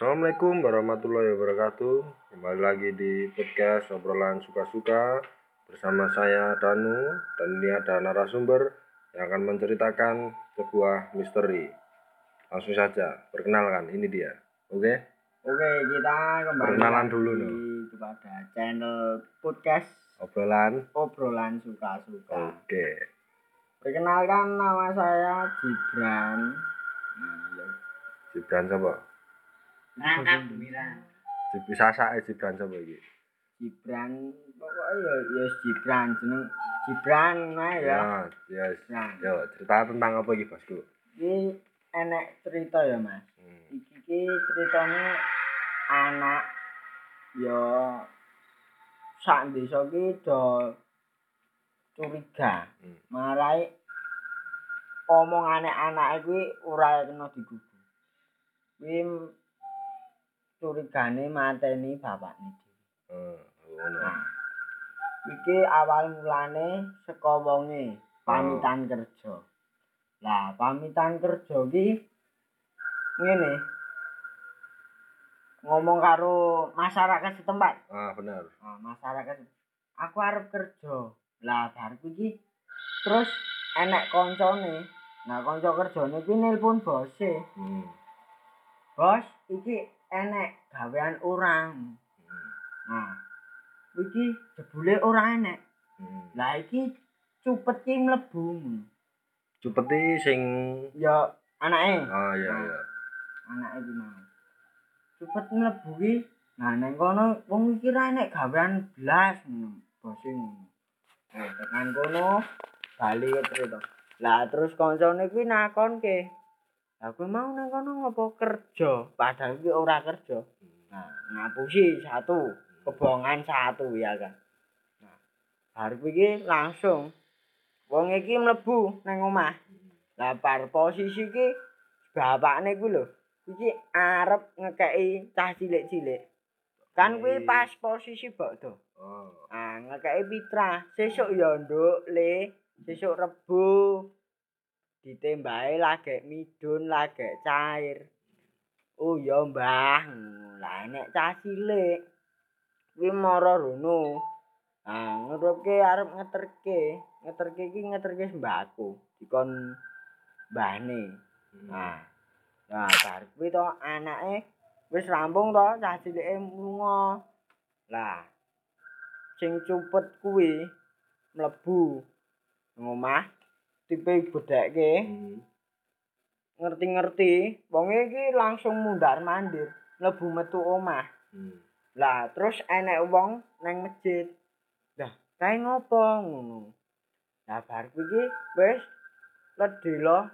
Assalamualaikum warahmatullahi wabarakatuh. Kembali lagi di podcast obrolan suka-suka bersama saya Danu dan ini ada narasumber yang akan menceritakan sebuah misteri. Langsung saja, perkenalkan ini dia. Oke? Oke, kita kembali Perkenalan dulu, no. kepada channel podcast Obrolan. obrolan suka-suka. Oke. Perkenalkan nama saya Gibran. Nah, ya. Jibran siapa? Rangkap Gembira. Jib sasake Jibran siapa iki? Gibran pokoknya ya ya Gibran jeneng Gibran nah ya. Ya, yes. Nah, Yo, cerita tentang apa iki, Bosku? iki enek cerita ya, Mas. Hmm. Iki ki ceritanya anak ya sak desa ki do curiga. Hmm. marai omongane anake kuwi ora kena digugu. Kuwi curigane mateni bapakne dhewe. Nah, iki awal mulane saka wonge pamitan kerja. Lah, pamitan kerja ki ngene. Ngomong karo masyarakat setempat. Ah, benar. Nah, masyarakat aku arep kerja. Lah bar kuwi terus enek koncone. Nah, kanca kerjane kuwi nelpon bose. Hmm. Bos, iki enek gawean orang. Hmm. Nah, iki jebule ora enek. Hmm. Lah iki cupet ki mlebu. Cupeti sing Ya anake. Oh iya iya. Anake ki mau. Cupet mlebu ki. Nah, neng kono wong iki ra enek gawean blas ngono. Bose ngono. Nah, tekan kono bali cerita. Lah terus koncone kuwi nakonke. Lah kuwi mau nang kono ngopo kerja? Padahal kuwi ora kerja. Nah, ngapusi satu, kebongan satu ya kan. Nah, bar kuwi ki langsung wong iki mlebu nang omah. Lah bar posisi ki bapakne kuwi lho, iki arep ngekeki cah cilik-cilik. Kan kuwi pas posisi bokdo. Oh. Ah, ngekeki pitra. Sesuk ya nduk, Le. Sesuk Rebo. Ditembake lagek midun, lagek cair. Oh ya, Mbah. Lah nek cah cilik kuwi mara rono. Ah, ngerupke arep ngeterke. Ngeterke iki ngeterke sembako. Dikon mbahne. Hmm. Nah, nah bar kuwi to anake wis rampung to cah cilike lunga. Lah, sing cupet kuwi mlebu ngomah tipe bedekke Hmm. ngerti-ngerti wong iki langsung mundar mandir mlebu metu omah. Hmm. Lah, terus enek wong nang masjid. Lah, kae ngopo ngono? Lah bar iki wis ledelo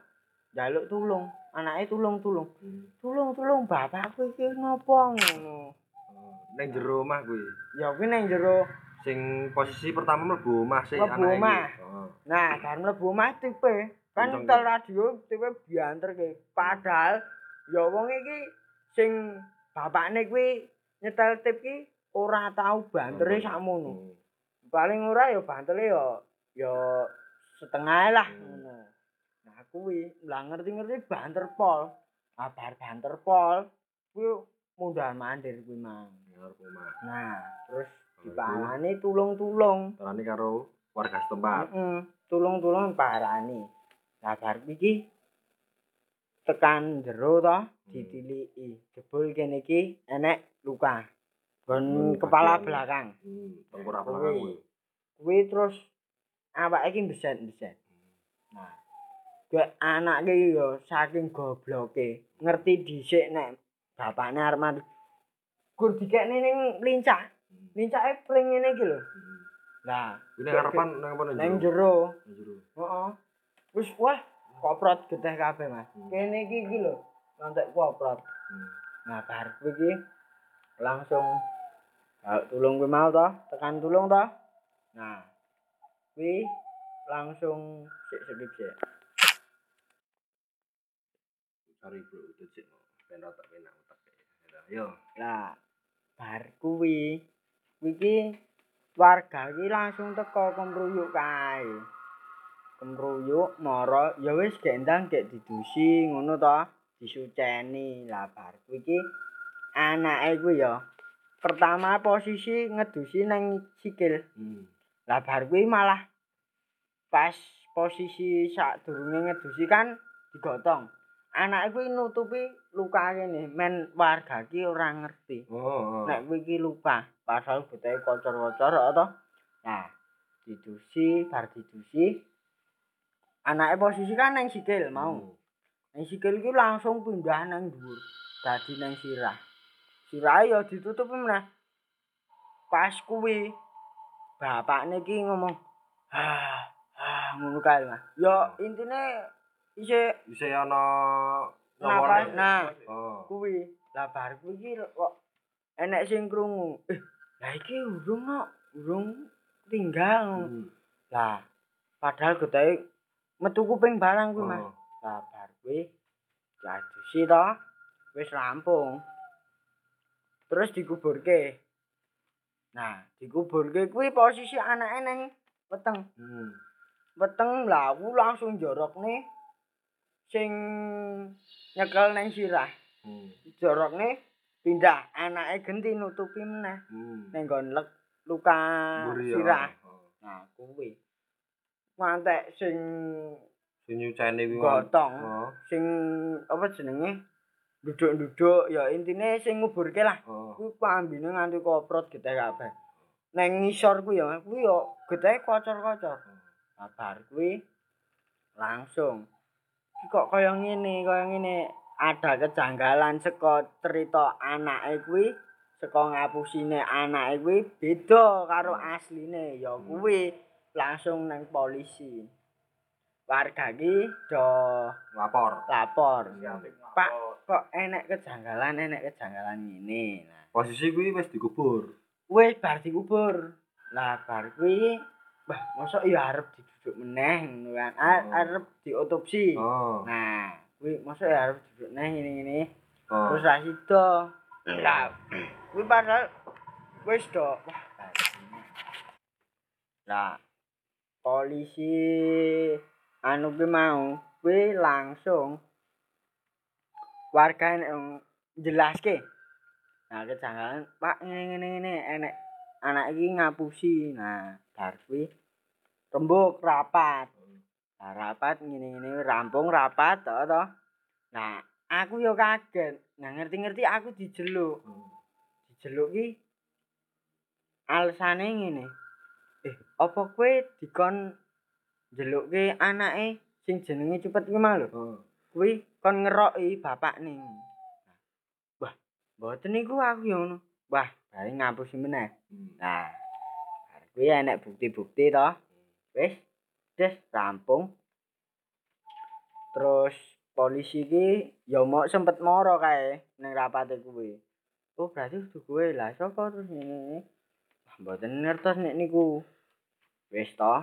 njaluk tulung. Anake tulung-tulung. Hmm. Tulung-tulung bapakku iki ngopo ngono. Oh, Neng jero omah kuwi. Ya kuwi nang jero. Sing posisi pertama mlebu omah sih Mlebu anake omah. Oh. Nah, kan mlebu omah tipe kan tel radio tipe bianterke. Padahal ya wong iki sing bapakne kuwi nyetel tip ki ora tau bantere sakmono. Hmm. Paling ora ya bantele ya ya setengah lah Hmm. ngono. Nah, kuwi lah ngerti-ngerti banter pol. Ah, bar banter pol kuwi mundur mandir kuwi mang. Nah, terus diparani tulung-tulung. Tarani karo warga setempat. Heeh, tulung-tulung parani. Lah bar iki tekan jero to ditiliki. Jebul kene iki enek luka. Gon Hmm, kepala bagian. belakang. Hmm. Tengkorak Kuwi. belakang kuwi. Kuwi terus awake iki beset-beset. Nah, ke anak iki yo saking gobloke ngerti dhisik nek bapakne arep mati. Gur dikekne ning lincah. Lincake pring ngene iki lho. Lah, Kuwi nang ngarepan nang apa nang nang jero? jero. Nang jero. Heeh. Wis wah, koprot geteh kabeh, Mas. Hmm. Kene iki iki lho, nontek koprot. Hmm. Nah, bar kuwi iki langsung tulung kuwi mau to, tekan tulung to. Nah, kuwi langsung sik sedip sik. Cari bro, itu sih. Ben rata penak utek. Yo. Lah, bar kuwi iki warga iki langsung teko kemruyuk kae. Kemruyuk mara ya wis gendang gek didusi ngono to, disuceni. Lah bar kuwi iki anake kuwi ya pertama posisi ngedusi nang sikil. Hmm. Lah bar kuwi malah pas posisi sadurunge ngedusi kan digotong. Anake kuwi nutupi luka kene, men warga ki ora ngerti. Oh, oh. Nek kuwi ki luka, pasal butahe kocor-kocor to. Nah, didusi, bar didusi. Anake posisi kan nang sikil mau. Hmm. Nang sikil ki langsung pindah nang dhuwur, dadi nang sirah. Sirah ya ditutup meneh. Pas kuwi bapakne ki ngomong, "Ah, ah ngono kae, Mas." Ya intine isih Bisa ana Napas, nyawone. nah. Oh. kuwi. Lah bar kuwi kok enek sing krungu. Eh, lah iki urung no, urung tinggal. Hmm. Lah, padahal getahe metu kuping barang kuwi, Mas. Oh. Lah bar kuwi diadusi to, wis rampung. Terus dikuburke. Nah, dikuburke kuwi posisi anake nang weteng. Hmm. Weteng lah langsung jorokne sing nyekel nang sirah. Hmm. Jorokne pindah, anake genti nutupi meneh Hmm. ning nggon lek luka sirah. Oh. Nah, kuwi. Ngantek sing Sing nyuceni kuwi. Gotong, Oh. sing apa jenenge? Duduk-duduk ya intine sing nguburke lah. Oh. Kuwi pambine nganti koprot getih kabeh. Neng ngisor kuwi ya, kuwi ya getih kocor-kocor. Nah, bar kuwi langsung iki kok kaya ngene, kaya ngene ada kejanggalan saka cerita anake kuwi, saka ngapusine anake kuwi beda karo asline. Ya kuwi langsung nang polisi. Warga iki do Lapor. lapor. Pak, kok enek kejanggalan, enek kejanggalan ngene. Nah, Posisi kuwi wis dikubur. wis bar dikubur. Lah bar kuwi Wah, mosok ya arep diduduk meneh ngono kan. Oh. Arep diotopsi. Oh. Nah, kuwi mosok ya arep duduk meneh ngene-ngene. Oh. Terus ra sida. Lah, kuwi padahal wis do. Lah, polisi anu kuwi mau, kuwi langsung warga nek jelaske. Nah, kejanggalan, Pak ngene-ngene ngene enek anak iki ngapusi. Nah, bar kuwi rembug rapat. Rapat ngene-ngene rampung rapat to to. Nah, aku yo kaget. Nah, ngerti-ngerti aku dijeluk. Hmm. Dijeluk ki alasane ngene. Eh, apa kowe dikon njelukke anake sing jenenge cepet ki mau lho? Oh. Kuwi kon ngeroki bapakne. Wah, mboten niku aku yo ngono. Wah, bare ngapusi meneh. Hmm. Nah, kuwi enek bukti-bukti to. Wis, wis rampung. Terus polisi ki ya mau sempet moro kae ning rapate kuwi. Oh, berarti kudu kowe lah sapa terus ngene. Wah, mboten ngertos nek niku. Wis to.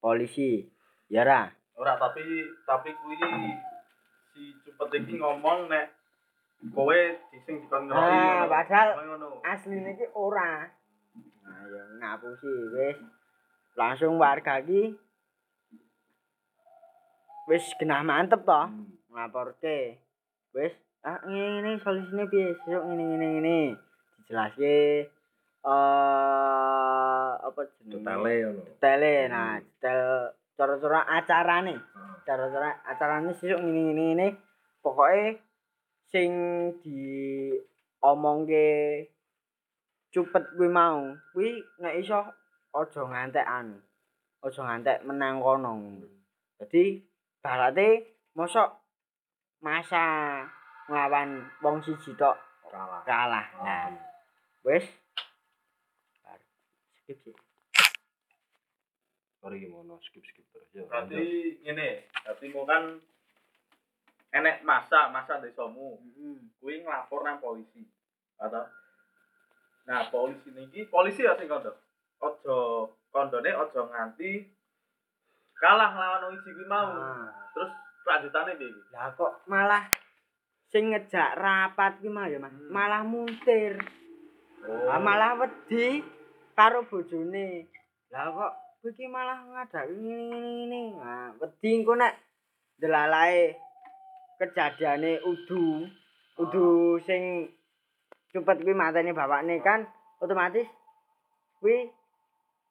Polisi. Ya ra. Ora tapi tapi kuwi si cepet iki ngomong nek kowe dising dikon ngeroki. Ah, padahal asline iki ora. Nah, ya ngapusi wis. Langsung warga iki wis genah mantep to. Hmm. Nglaporke. Wis, ah ngene solusine piye? Sesuk ngene ngene ngene. Dijelaske eh apa jenenge? Detale ngono. Detale. Nah, detail cara-cara acarane. Oh. Cara-cara acarane sesuk ngene ngene ngene. Pokoke sing di omongke cupet kuwi mau, kuwi nek iso aja ngantek anu. Aja ngantek menang kono. Jadi barate mosok masa nglawan wong siji tok Kalah. kalah. Nah, wis Bar. skip sih. Sorry gimana skip skip terus ya. Berarti ngene, berarti mau kan enek masa masa desamu Heeh. kuwi nglapor nang polisi. Atau Nah, polisi niki polisi ya sing kondo. Aja kondone aja nganti kalah lawan wong kuwi mau. Ah. Terus kelanjutane piye iki? Lah kok malah sing ngejak rapat ki mah ya Mas, Hmm. malah muntir. Oh. Lah malah wedi karo bojone. Lah kok iki malah ngadaki ngene-ngene. Nah, wedi engko nek delalae kejadiane udu, udu sing cepet kuwi mateni bapakne kan otomatis kuwi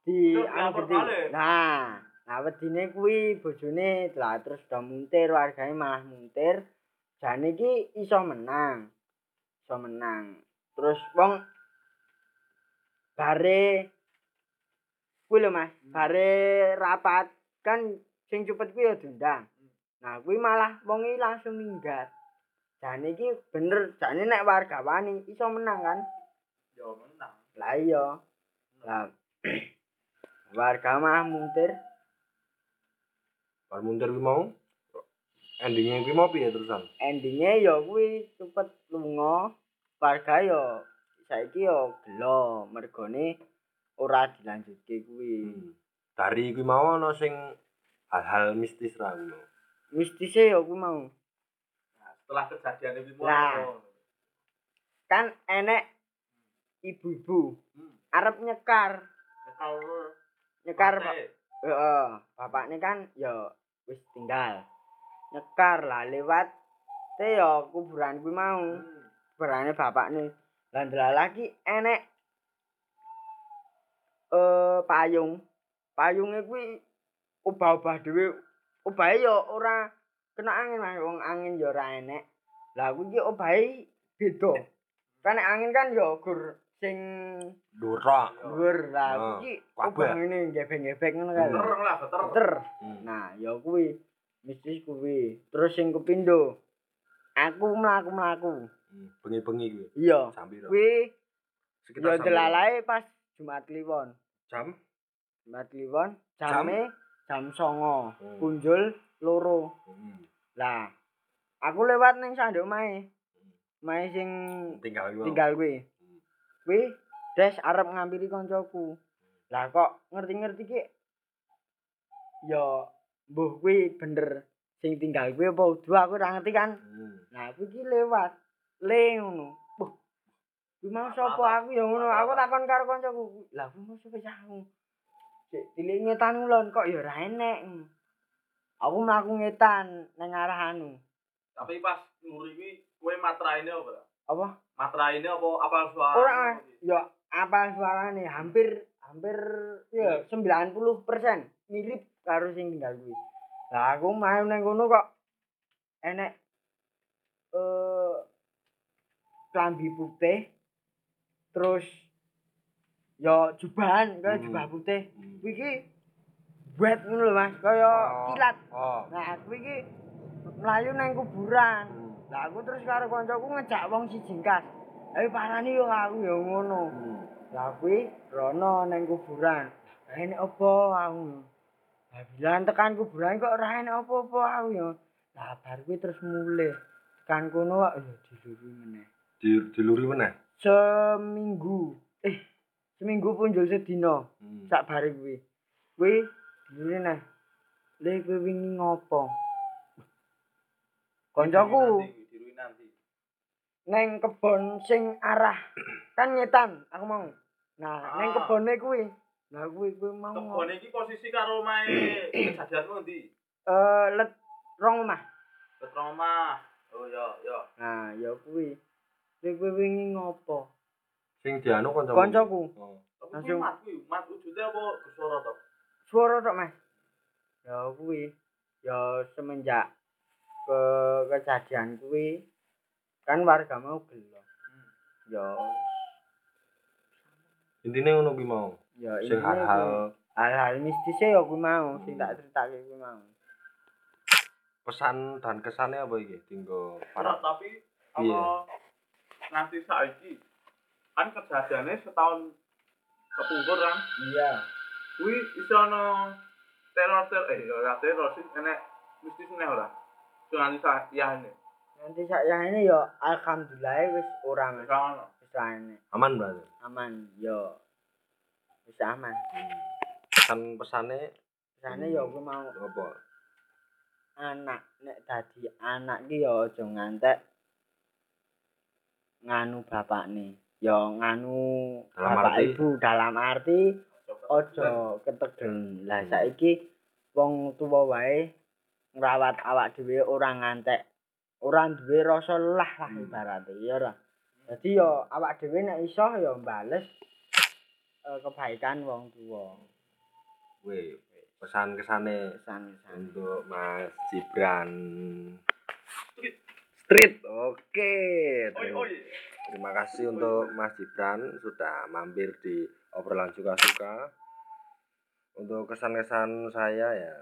di anu. Nah, nah wedine kuwi bojone lah terus do muntir wargane malah muntir. Jane iki iso menang. Iso menang. Terus wong bare kuwi lho Mas, bare rapat kan sing cepet kuwi ya diundang. Nah, kuwi malah wong iki langsung minggat. Jane iki bener, jane nek warga wani iso menang kan. Yo menang. Lah iya. Lah warga mah muntir. Bar muntir kuwi mau endingnya kuwi mau piye terusan? Endingnya ya kuwi cepet lunga. Warga ya saiki ya gelo mergone ora dilanjutke kuwi. Hmm. Dari kuwi mau ana sing hal-hal mistis ra ngono. Mistise ya kuwi mau. Nah, setelah kejadian itu Lah. Kan enek ibu-ibu Hmm. arep nyekar. Kalau Nyekar Pak. Heeh, bapakne kan ya wis tinggal. Nyekar lah lewat te ya kuburan kuwi mau. Hmm. Kuburane bapakne. Lah lagi enek eh payung. Payunge kuwi obah-obah dhewe. Obahe ya ora kena angin wong angin ya ora enek. Lah kuwi obahe beda. Kan angin kan ya gur sing Durak. lah Oh, iki kabeh. obah ngene gebeng-gebeng ngono kan. Beter lah. Beter. Hmm. Nah, ya kuwi mistis kuwi. Terus sing kepindo aku mlaku-mlaku. Hmm. Bengi-bengi kuwi. Iya. Kuwi Sekitar sampiro. delalae pas Jumat Kliwon. jam Jumat Kliwon Jam? jame jam 09.00. Hmm. Kunjul loro. Hmm. Lah, aku lewat ning sanduk omahe. Omahe sing tinggal kuwi. tinggal kuwi. Kuwi des arep ngampiri koncoku. Lah kok ngerti-ngerti ki ya mbuh kuwi bener sing tinggal kuwi apa udu aku ora ngerti kan. Hmm. Nah, aku iki lewat le ngono. Wah. Kuwi mau sapa aku ya ngono. Aku takon karo koncoku. Lah kuwi mau sapa aku? Sik dilek ngetan ulon kok ya ora enek. Aku mlaku ngetan nang arah anu. Tapi pas nguri iki kowe matraine apa? Apa? Matraine apa apa suara? Ora Mas. ya apa suarane hampir hampir ya 90% mirip karo sing tinggal kuwi. Lah aku main nang kono kok enek eh klambi putih terus ya jubahan kaya Hmm. jubah putih. Hmm. Iki buat ngono lho Mas, kaya Oh. kilat. Oh. Nah, aku iki mlayu nang kuburan. Lah aku terus karo kancaku ngejak wong siji kas. Ayo parani yo aku yo ngono. Hmm. Lah kuwi rono nang kuburan. Enek apa aku? Lah bilang tekan kuburan kok ora enek apa-apa aku yo. Lah bar kuwi terus mulih. Tekan kono kok yo diluri meneh. Di diluri meneh. Seminggu. Eh, seminggu punjul sedina. Hmm. Sak bare kuwi. Kuwi diluri neh. Le kuwi wingi ngopo? Koncoku neng kebon sing arah kan ngetan aku mau. Nah, neng Ah. kebone kuwi. Lah kuwi kuwi mau Kebon iki posisi karo omahe kejadianmu ndi? eh let rong omah. Betul omah. Oh ya, ya. Nah, ya kuwi. Kuwi kuwi wingi ngopo? Sing dianu kancamu. Koncoku. Oh. Tapi Langsung. mat kuwi, mat wujude apa suara to? Suara tok, Mas. Ya kuwi. Ya semenjak ke kejadian kuwi kan warga mau gelo. Hmm. Ya Intine ngono kuwi mau. ya Sing hal-hal hal-hal mistisnya ya kuwi mau sing Hmm. tak critake kuwi mau. pesan dan kesannya apa iki tinggo Ora, para tapi apa nanti saiki kan kejadiannya setahun kepungkur kan Iya. kuwi iso ana teror teror eh ora teror sih enek mistis meneh ora sing nanti saiki Nanti saya ini ya alhamdulillah wis ora Mas. Ora ono. Wis enek. aman berarti aman yo wis aman. pesan pesannya Sana ya kuwi mau apa anak nek dadi anak ki ya aja ngantek nganu bapakne. Ya nganu Dalam bapak arti? ibu dalam arti aja ketegel. Lah saiki wong tuwa wae ngrawat awak dhewe ora ngantek. Ora duwe rasa lelah lah Hmm. ibarate ya ora. Jadi yo awak dhewe nek iso yo bales eh, kebaikan wong tuwa. Wih, pesan kesane Pesan-pesan. untuk Mas Gibran Street. Oke. Oi Terima, kasih untuk Mas Gibran sudah mampir di obrolan suka-suka. Untuk kesan-kesan saya ya.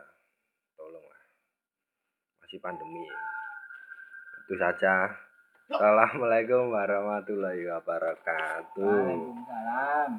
Masih pandemi. Itu saja. Assalamualaikum warahmatullahi wabarakatuh. Waalaikumsalam.